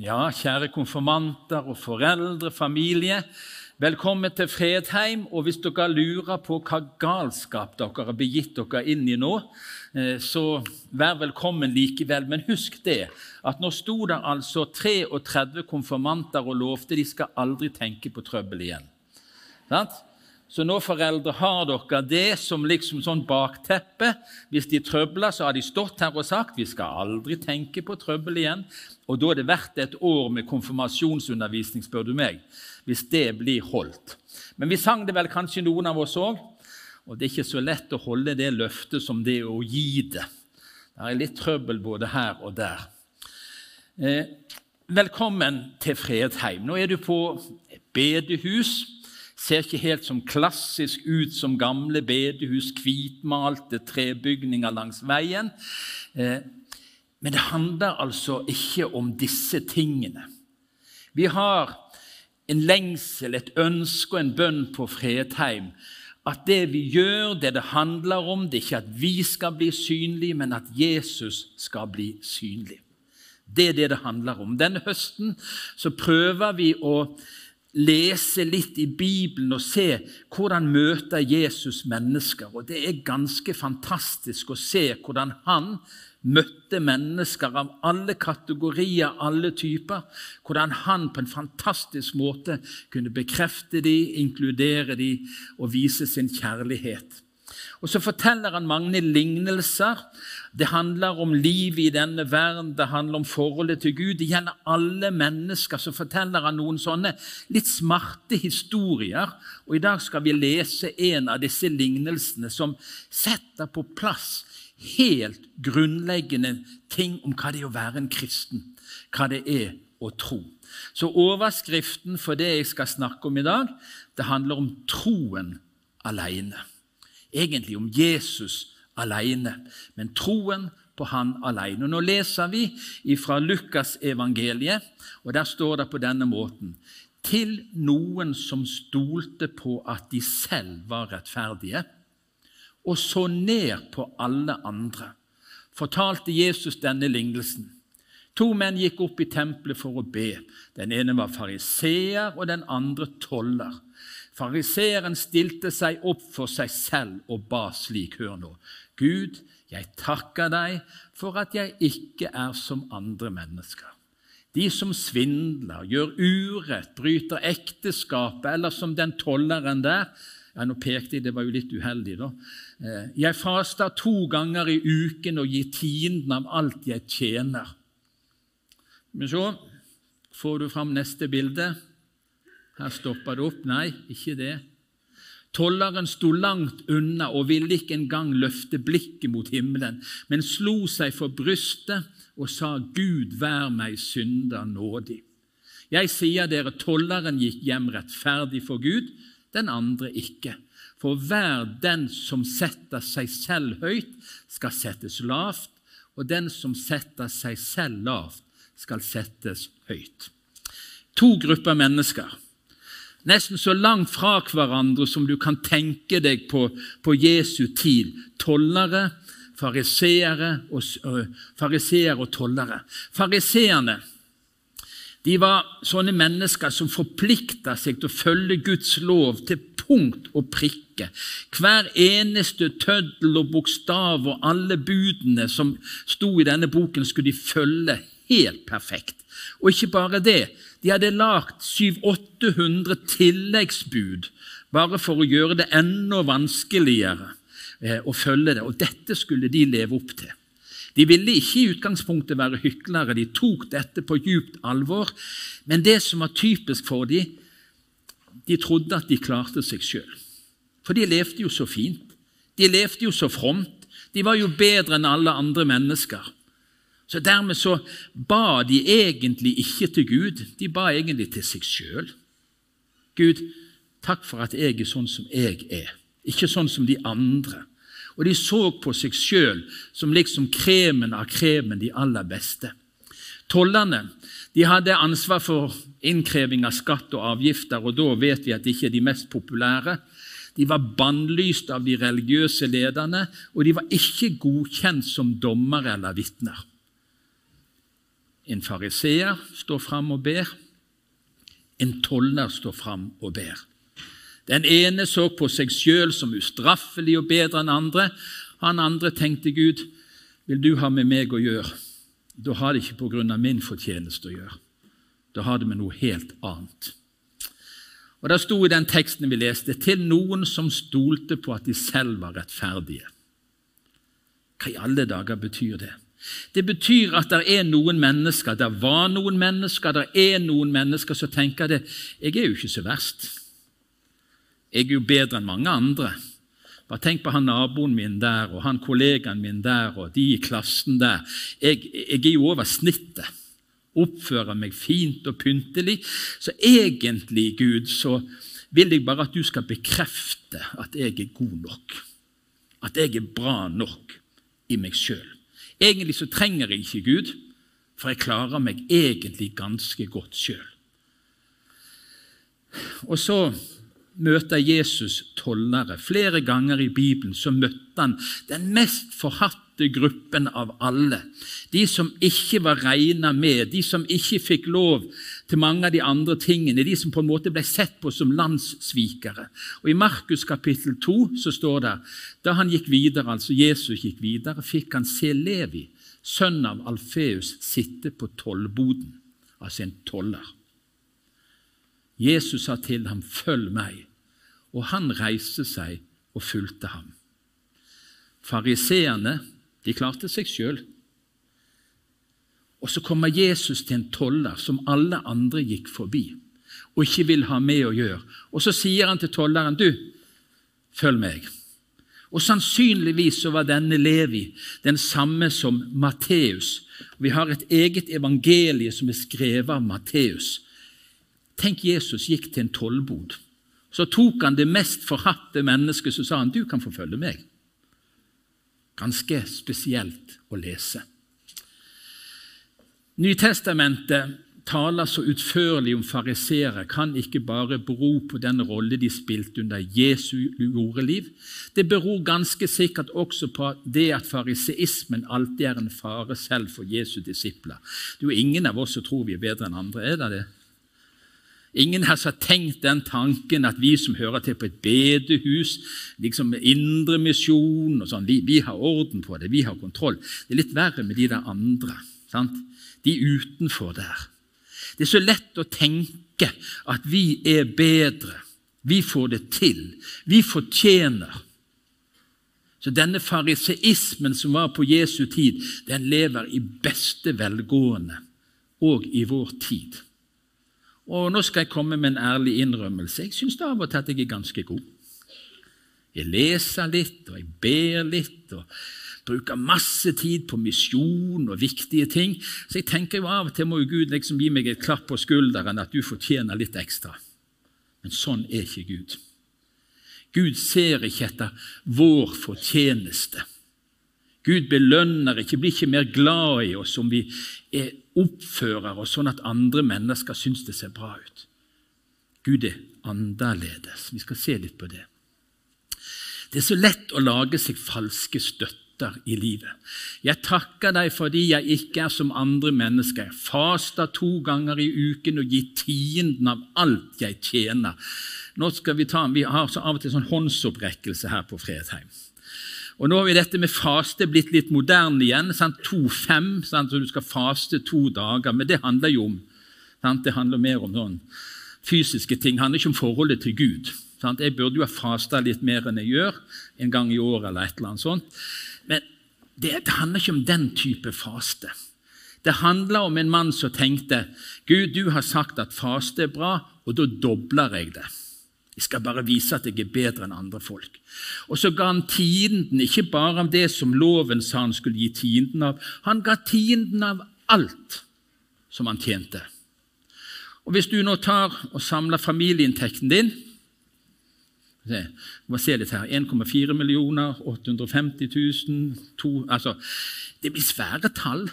Ja, kjære konfirmanter og foreldre, familie. Velkommen til Fredheim. Og hvis dere lurer på hva galskap dere har begitt dere inn i nå, eh, så vær velkommen likevel. Men husk det, at nå sto det altså 33 konfirmanter og lovte de skal aldri tenke på trøbbel igjen. Sant? Så nå, foreldre, har dere det som liksom sånn bakteppe. Hvis de trøbler, så har de stått her og sagt vi skal aldri tenke på trøbbel igjen. Og da er det verdt et år med konfirmasjonsundervisning, spør du meg, hvis det blir holdt. Men vi sang det vel kanskje noen av oss òg, og det er ikke så lett å holde det løftet som det er å gi det. Det er litt trøbbel både her og der. Eh, velkommen til Fredheim. Nå er du på bedehus ser ikke helt som klassisk ut som gamle bedehus, hvitmalte trebygninger langs veien. Eh, men det handler altså ikke om disse tingene. Vi har en lengsel, et ønske og en bønn på Fredheim. At det vi gjør, det det handler om, det er ikke at vi skal bli synlige, men at Jesus skal bli synlig. Det er det det handler om. Denne høsten så prøver vi å lese litt i Bibelen og se hvordan møter Jesus mennesker. Og Det er ganske fantastisk å se hvordan han møtte mennesker av alle kategorier, alle typer. Hvordan han på en fantastisk måte kunne bekrefte dem, inkludere dem og vise sin kjærlighet. Og Så forteller han mange lignelser. Det handler om livet i denne verden, det handler om forholdet til Gud. Det gjelder alle mennesker. Så forteller han noen sånne litt smarte historier. Og I dag skal vi lese en av disse lignelsene som setter på plass helt grunnleggende ting om hva det er å være en kristen, hva det er å tro. Så overskriften for det jeg skal snakke om i dag, det handler om troen alene egentlig om Jesus alene, men troen på han alene. Og nå leser vi fra Lukas evangeliet, og der står det på denne måten Til noen som stolte på at de selv var rettferdige, og så ned på alle andre, fortalte Jesus denne lignelsen. To menn gikk opp i tempelet for å be. Den ene var fariseer, og den andre toller. Fariseeren stilte seg opp for seg selv og ba slik, hør nå, Gud, jeg takker deg for at jeg ikke er som andre mennesker. De som svindler, gjør urett, bryter ekteskapet, eller som den tolleren der. Ja, Nå pekte jeg, det var jo litt uheldig, da. Eh, jeg faster to ganger i uken og gir tienden av alt jeg tjener. Men så får du fram neste bilde. Her stoppa det opp. Nei, ikke det. Tolleren sto langt unna og ville ikke engang løfte blikket mot himmelen, men slo seg for brystet og sa, Gud, vær meg synder nådig. Jeg sier dere, tolleren gikk hjem rettferdig for Gud, den andre ikke. For hver den som setter seg selv høyt, skal settes lavt, og den som setter seg selv lavt, skal settes høyt. To grupper mennesker nesten så langt fra hverandre som du kan tenke deg på, på Jesu tid. Tollere, fariseere og, fariseer og tollere. Fariseerne de var sånne mennesker som forplikta seg til å følge Guds lov til punkt og prikke. Hver eneste tøddel og bokstav og alle budene som sto i denne boken, skulle de følge helt perfekt. Og ikke bare det, de hadde lagd 700-800 tilleggsbud bare for å gjøre det enda vanskeligere eh, å følge det. Og dette skulle de leve opp til. De ville ikke i utgangspunktet være hyklere, de tok dette på djupt alvor. Men det som var typisk for dem, de trodde at de klarte seg sjøl. For de levde jo så fint. De levde jo så fromt. De var jo bedre enn alle andre mennesker. Så Dermed så ba de egentlig ikke til Gud, de ba egentlig til seg sjøl. Gud, takk for at jeg er sånn som jeg er, ikke sånn som de andre. Og de så på seg sjøl som liksom kremen av kremen, de aller beste. Tollerne de hadde ansvar for innkreving av skatt og avgifter, og da vet vi at de ikke er de mest populære. De var bannlyst av de religiøse lederne, og de var ikke godkjent som dommere eller vitner. En fariseer står fram og ber. En toller står fram og ber. Den ene så på seg sjøl som ustraffelig og bedre enn andre. Han andre tenkte Gud, vil du ha med meg å gjøre? Da har det ikke på grunn av min fortjeneste å gjøre. Da har det med noe helt annet. Og Det sto i den teksten vi leste, til noen som stolte på at de selv var rettferdige. Hva i alle dager betyr det? Det betyr at det er noen mennesker, det var noen mennesker, det er noen mennesker som tenker det Jeg er jo ikke så verst. Jeg er jo bedre enn mange andre. Bare tenk på han naboen min der, og han kollegaen min der, og de i klassen der. Jeg, jeg er jo over snittet oppfører meg fint og pyntelig. Så egentlig, Gud, så vil jeg bare at du skal bekrefte at jeg er god nok. At jeg er bra nok i meg sjøl. Egentlig så trenger jeg ikke Gud, for jeg klarer meg egentlig ganske godt sjøl. Og så møter Jesus tollere. Flere ganger i Bibelen så møtte han den mest forhatte gruppen av alle. De som ikke var regna med, de som ikke fikk lov til mange av de andre tingene, de som på en måte ble sett på som landssvikere. Og I Markus kapittel 2 så står det da han gikk videre, altså Jesus gikk videre, fikk han se Levi, sønn av Alfeus, sitte på tollboden, altså en toller. Jesus sa til ham, 'Følg meg', og han reiste seg og fulgte ham. Fariseerne de klarte seg sjøl. Og så kommer Jesus til en toller som alle andre gikk forbi og ikke vil ha med å gjøre. Og så sier han til tolleren, 'Du, følg meg.' Og Sannsynligvis så var denne Levi den samme som Matteus. Vi har et eget evangelie som er skrevet av Matteus. Tenk, Jesus gikk til en tollbod. Så tok han det mest forhatte mennesket så sa han, 'Du kan få følge meg' ganske spesielt å lese. Nytestamentet taler så utførlig om fariseere, kan ikke bare bero på den rolle de spilte under Jesu jordeliv. Det beror ganske sikkert også på det at fariseismen alltid er en fare selv for Jesu disipler. Det er jo ingen av oss som tror vi er bedre enn andre. er det det? Ingen har tenkt den tanken at vi som hører til på et bedehus, liksom indremisjon og sånn, vi, vi, har orden på det, vi har kontroll. Det er litt verre med de der andre. Sant? De utenfor der. Det er så lett å tenke at vi er bedre. Vi får det til. Vi fortjener. Så denne fariseismen som var på Jesu tid, den lever i beste velgående òg i vår tid. Og nå skal jeg komme med en ærlig innrømmelse. Jeg syns av og til at jeg er ganske god. Jeg leser litt, og jeg ber litt, og bruker masse tid på misjon og viktige ting. Så jeg tenker jo av og til må jo Gud liksom gi meg et klapp på skulderen at du fortjener litt ekstra. Men sånn er ikke Gud. Gud ser ikke etter vår fortjeneste. Gud belønner ikke, blir ikke mer glad i oss om vi er oppfører oss sånn at andre mennesker syns det ser bra ut. Gud er annerledes. Vi skal se litt på det. Det er så lett å lage seg falske støtter i livet. Jeg takker deg fordi jeg ikke er som andre mennesker. Jeg faster to ganger i uken og gir tienden av alt jeg tjener. Nå skal Vi ta, vi har av og til sånn håndsopprekkelse her på Fredheim. Og Nå har vi dette med faste blitt litt moderne igjen. To-fem, så du skal faste to dager. Men det handler jo om sant? Det handler mer om sånn fysiske ting. Det handler ikke om forholdet til Gud. Sant? Jeg burde jo ha fasta litt mer enn jeg gjør, en gang i året eller et eller annet sånt. Men det, det handler ikke om den type faste. Det handler om en mann som tenkte Gud, du har sagt at faste er bra, og da dobler jeg det. Jeg skal bare vise at jeg er bedre enn andre folk. Og så ga han tienden, ikke bare av det som loven sa han skulle gi tienden av. Han ga tienden av alt som han tjente. Og Hvis du nå tar og samler familieinntekten din se, må se litt her, 1,4 millioner, 850 000 to, altså, Det blir svære tall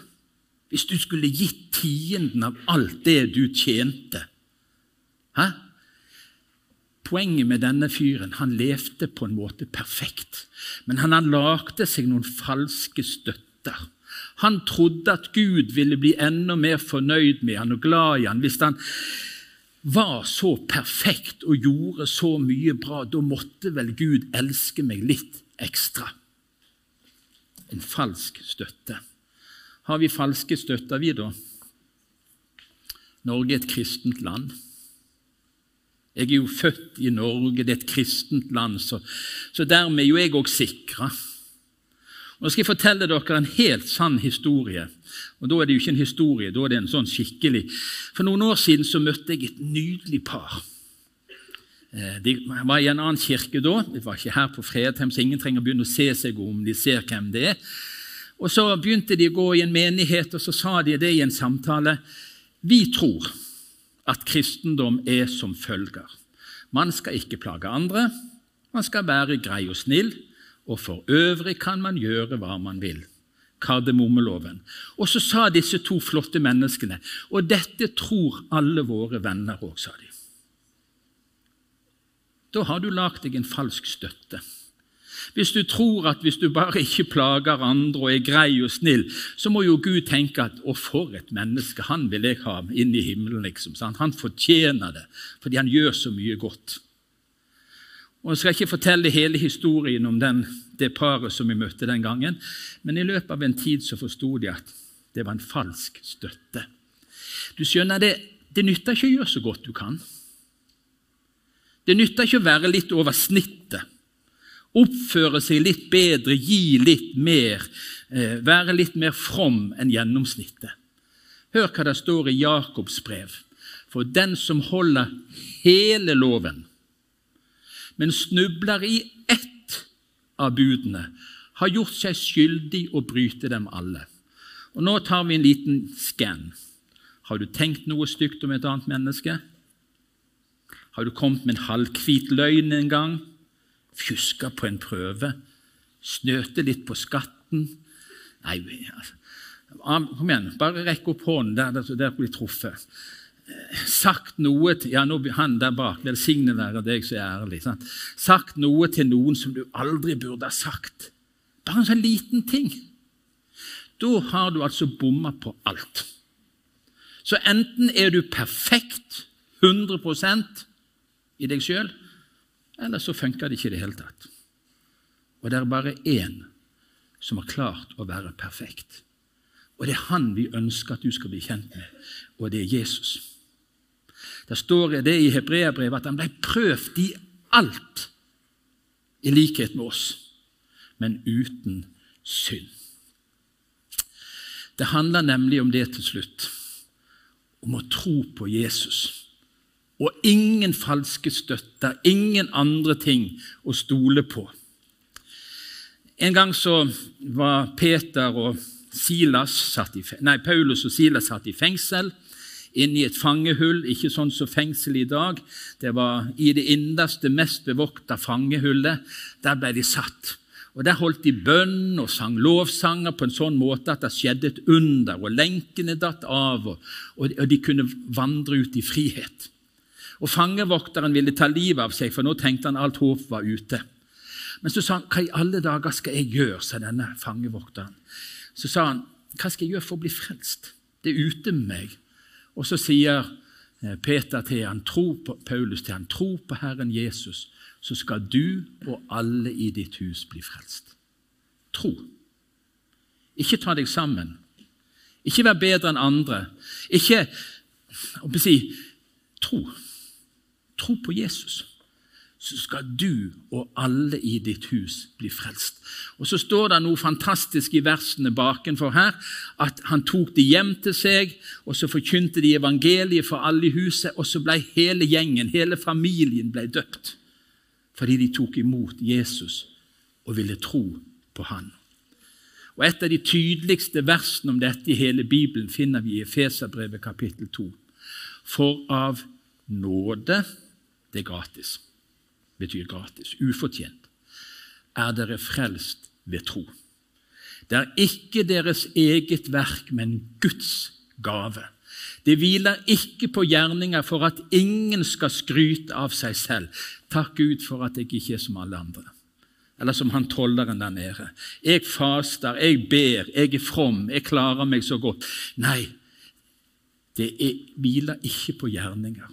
hvis du skulle gitt tienden av alt det du tjente. Hæ? Poenget med denne fyren han levde på en måte perfekt, men han, lagde seg noen falske støtter. Han trodde at Gud ville bli enda mer fornøyd med han og glad i han hvis han var så perfekt og gjorde så mye bra. Da måtte vel Gud elske meg litt ekstra. En falsk støtte. Har vi falske støtter, vi, da? Norge er et kristent land. Jeg er jo født i Norge, det er et kristent land, så, så dermed er jo jeg òg sikra. Nå skal jeg fortelle dere en helt sann historie. Og Da er det jo ikke en historie, da er det en sånn skikkelig For noen år siden så møtte jeg et nydelig par. Eh, de var i en annen kirke da. De var ikke her på Fredheim, så ingen trenger å begynne å se seg om de ser hvem det er. Og Så begynte de å gå i en menighet, og så sa de det i en samtale. Vi tror at kristendom er som følger. Man skal ikke plage andre, man skal være grei og snill, og for øvrig kan man gjøre hva man vil. Kardemommeloven. Og så sa disse to flotte menneskene, og dette tror alle våre venner òg, sa de. Da har du lagd deg en falsk støtte. Hvis du tror at hvis du bare ikke plager andre og er grei og snill, så må jo Gud tenke at 'Å, for et menneske! Han vil jeg ha inn i himmelen.' liksom. Han fortjener det fordi han gjør så mye godt. Og Jeg skal ikke fortelle hele historien om den, det paret som vi møtte den gangen, men i løpet av en tid så forsto de at det var en falsk støtte. Du skjønner, Det, det nytter ikke å gjøre så godt du kan. Det nytter ikke å være litt over snittet oppføre seg litt bedre, gi litt mer, eh, være litt mer from enn gjennomsnittet. Hør hva det står i Jakobs brev. For den som holder hele loven, men snubler i ett av budene, har gjort seg skyldig å bryte dem alle. Og Nå tar vi en liten skann. Har du tenkt noe stygt om et annet menneske? Har du kommet med en halvhvit løgn en gang? Fjuska på en prøve, snøte litt på skatten Nei, altså, kom igjen, bare rekk opp hånden der, der, blir truffet. Sagt noe til ja, Han der bak, velsigne være deg som ærlig. Sant? Sagt noe til noen som du aldri burde ha sagt. Bare en sånn liten ting. Da har du altså bomma på alt. Så enten er du perfekt, 100% i deg sjøl, eller så funker det ikke i det hele tatt. Og det er bare én som har klart å være perfekt. Og det er han vi ønsker at du skal bli kjent med, og det er Jesus. Der står det i Hebreabrevet at han ble prøvd i alt i likhet med oss, men uten synd. Det handler nemlig om det til slutt, om å tro på Jesus og ingen falske støtter, ingen andre ting å stole på. En gang så var Peter og Silas satt i, nei, Paulus og Silas satt i fengsel, inne i et fangehull, ikke sånn som fengsel i dag. Det var i det innerste, mest bevokta fangehullet. Der ble de satt. Og Der holdt de bønn og sang lovsanger på en sånn måte at det skjedde et under, og lenkene datt av, og, og de kunne vandre ut i frihet. Og Fangevokteren ville ta livet av seg, for nå tenkte han alt håp var ute. Men så sa han, 'Hva i alle dager skal jeg gjøre?' sa denne fangevokteren. Så sa han, 'Hva skal jeg gjøre for å bli frelst?' Det er ute med meg. Og så sier eh, Peter til han, tro på, Paulus til han, 'Tro på Herren Jesus, så skal du og alle i ditt hus bli frelst.' Tro. Ikke ta deg sammen. Ikke vær bedre enn andre. Ikke å si, tro tro på Jesus, så skal du og alle i ditt hus bli frelst. Og Så står det noe fantastisk i versene bakenfor her, at han tok de hjem til seg, og så forkynte de evangeliet for alle i huset, og så ble hele gjengen, hele familien, ble døpt. Fordi de tok imot Jesus og ville tro på han. Og Et av de tydeligste versene om dette i hele Bibelen finner vi i Efeserbrevet kapittel 2. For av nåde det er gratis. Betyr gratis. Ufortjent. Er dere frelst ved tro? Det er ikke deres eget verk, men Guds gave. Det hviler ikke på gjerninger for at ingen skal skryte av seg selv. Takk Gud for at jeg ikke er som alle andre. Eller som han tolleren der nede. Jeg faster, jeg ber, jeg er from, jeg klarer meg så godt. Nei, det er, hviler ikke på gjerninger,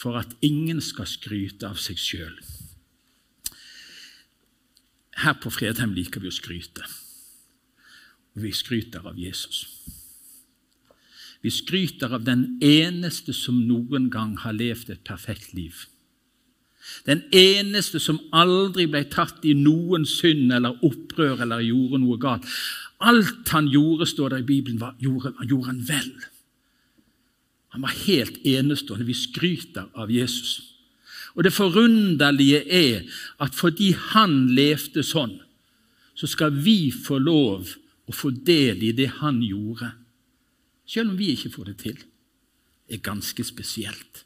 for at ingen skal skryte av seg sjøl. Her på Fredheim liker vi å skryte, og vi skryter av Jesus. Vi skryter av den eneste som noen gang har levd et perfekt liv. Den eneste som aldri ble tatt i noen synd eller opprør eller gjorde noe galt. Alt han gjorde, står det i Bibelen, var, gjorde, gjorde han vel. Han var helt enestående. Vi skryter av Jesus. Og det forunderlige er at fordi han levde sånn, så skal vi få lov å få del i det han gjorde. Selv om vi ikke får det til. Det er ganske spesielt.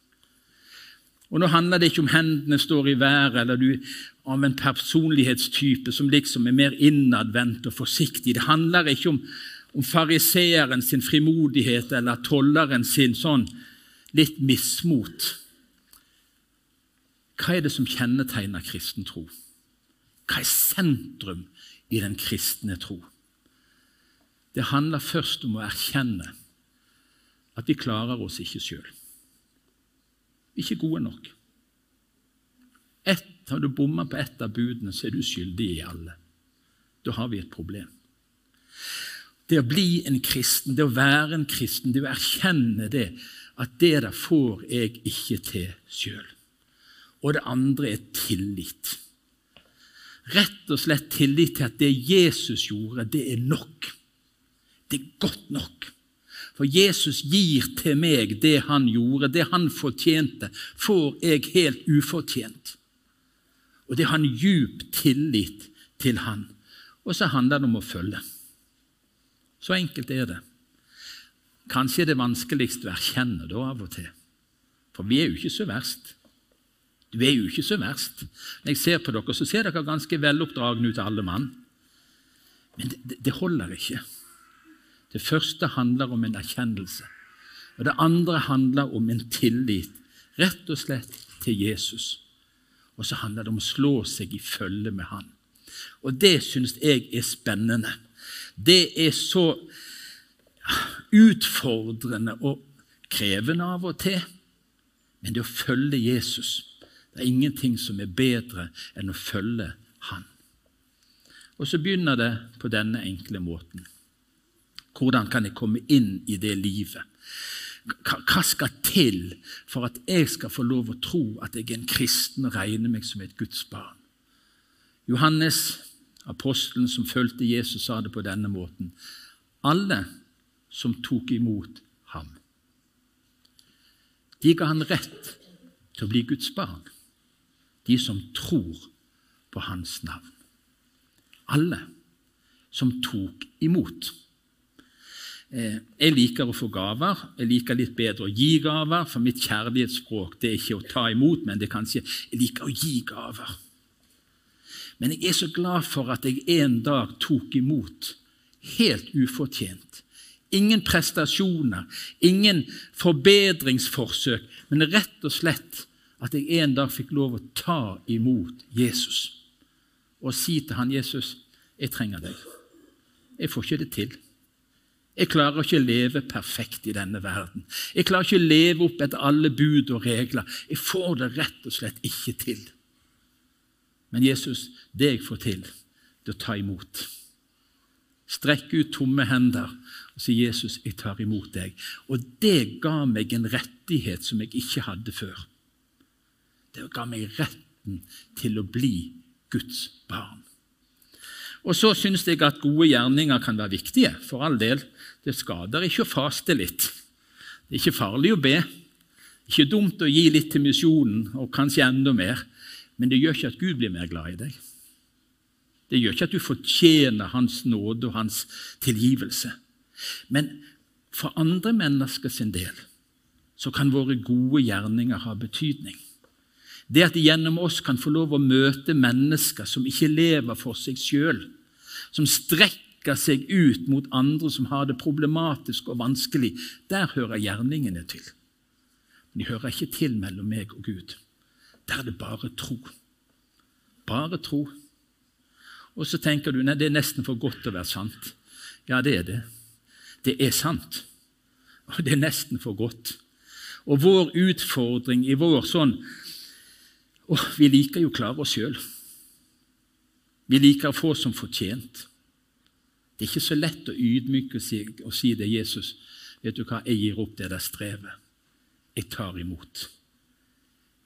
Og Nå handler det ikke om hendene står i været, eller du av en personlighetstype som liksom er mer innadvendt og forsiktig. Det handler ikke om, om fariseeren sin frimodighet eller tolleren sin sånn litt mismot. Hva er det som kjennetegner kristen tro? Hva er sentrum i den kristne tro? Det handler først om å erkjenne at vi klarer oss ikke sjøl ikke gode nok. Et, har du bomma på ett av budene, så er du skyldig i alle. Da har vi et problem. Det å bli en kristen, det å være en kristen, det å erkjenne det, at det der får jeg ikke til sjøl. Og det andre er tillit. Rett og slett tillit til at det Jesus gjorde, det er nok. Det er godt nok. For Jesus gir til meg det han gjorde, det han fortjente, får jeg helt ufortjent. Og det har en djup tillit til han. Og så handler det om å følge. Så enkelt er det. Kanskje er det vanskeligst å erkjenne da av og til. For vi er jo ikke så verst. Du er jo ikke så verst. Når jeg ser på dere, så ser dere ganske veloppdragne ut, alle mann. Men det, det holder ikke. Det første handler om en erkjennelse. Og det andre handler om en tillit, rett og slett til Jesus. Og så handler det om å slå seg i følge med Han. Og det syns jeg er spennende. Det er så utfordrende og krevende av og til. Men det å følge Jesus Det er ingenting som er bedre enn å følge Han. Og så begynner det på denne enkle måten. Hvordan kan jeg komme inn i det livet? Hva skal til for at jeg skal få lov å tro at jeg er en kristen og regner meg som et Guds barn? Johannes, apostelen som fulgte Jesus, sa det på denne måten. Alle som tok imot ham. De ga han rett til å bli Guds barn. De som tror på hans navn. Alle som tok imot. Eh, jeg liker å få gaver. Jeg liker litt bedre å gi gaver, for mitt kjærlighetsspråk det er ikke å ta imot, men det er kanskje jeg liker å gi gaver. Men jeg er så glad for at jeg en dag tok imot, helt ufortjent. Ingen prestasjoner, ingen forbedringsforsøk, men rett og slett at jeg en dag fikk lov å ta imot Jesus og si til han, 'Jesus, jeg trenger deg. Jeg får ikke det til.' Jeg klarer ikke å leve perfekt i denne verden. Jeg klarer ikke å leve opp etter alle bud og regler. Jeg får det rett og slett ikke til. Men Jesus, det jeg får til, det er å ta imot. Strekk ut tomme hender og si, 'Jesus, jeg tar imot deg.' Og det ga meg en rettighet som jeg ikke hadde før. Det ga meg retten til å bli Guds barn. Og så syns jeg at gode gjerninger kan være viktige, for all del. Det skader ikke å faste litt. Det er ikke farlig å be. Ikke dumt å gi litt til misjonen, og kanskje enda mer. Men det gjør ikke at Gud blir mer glad i deg. Det gjør ikke at du fortjener Hans nåde og Hans tilgivelse. Men for andre mennesker sin del så kan våre gode gjerninger ha betydning. Det at de gjennom oss kan få lov å møte mennesker som ikke lever for seg sjøl, som strekker seg ut mot andre som har det problematisk og vanskelig, der hører gjerningene til. Men de hører ikke til mellom meg og Gud. Der er det bare tro. Bare tro. Og så tenker du nei, det er nesten for godt til å være sant. Ja, det er det. Det er sant. Og det er nesten for godt. Og vår utfordring i vår sånn å, Vi liker jo å klare oss sjøl. Vi liker å få som fortjent. Det er ikke så lett å ydmyke seg og si det, Jesus. Vet du hva, jeg gir opp det der strevet. Jeg tar imot.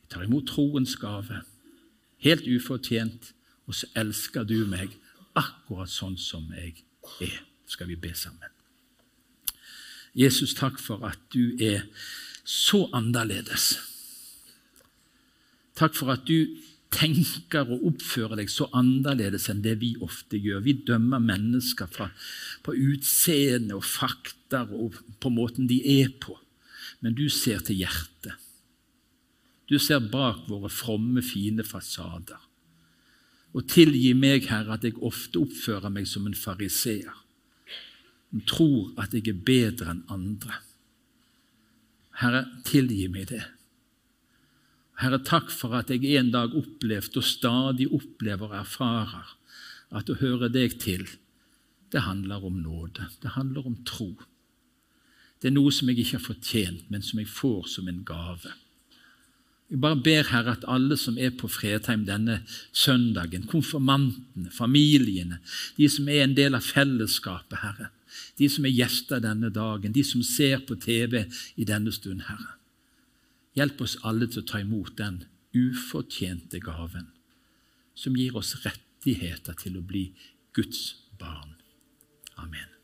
Tar imot troens gave, helt ufortjent, og så elsker du meg akkurat sånn som jeg er. Skal vi be sammen. Jesus, takk for at du er så annerledes. Takk for at du tenker og oppfører deg så annerledes enn det vi ofte gjør. Vi dømmer mennesker fra, på utseende og fakta og på måten de er på. Men du ser til hjertet. Du ser bak våre fromme, fine fasader. Og tilgi meg, Herre, at jeg ofte oppfører meg som en fariseer. Som tror at jeg er bedre enn andre. Herre, tilgi meg det. Herre, takk for at jeg en dag opplevde og stadig opplever og erfarer at å høre deg til, det handler om nåde. Det handler om tro. Det er noe som jeg ikke har fortjent, men som jeg får som en gave. Jeg bare ber Herre at alle som er på Fredheim denne søndagen, konfirmantene, familiene, de som er en del av fellesskapet, Herre, de som er gjester denne dagen, de som ser på TV i denne stund, Herre. Hjelp oss alle til å ta imot den ufortjente gaven som gir oss rettigheter til å bli Guds barn. Amen.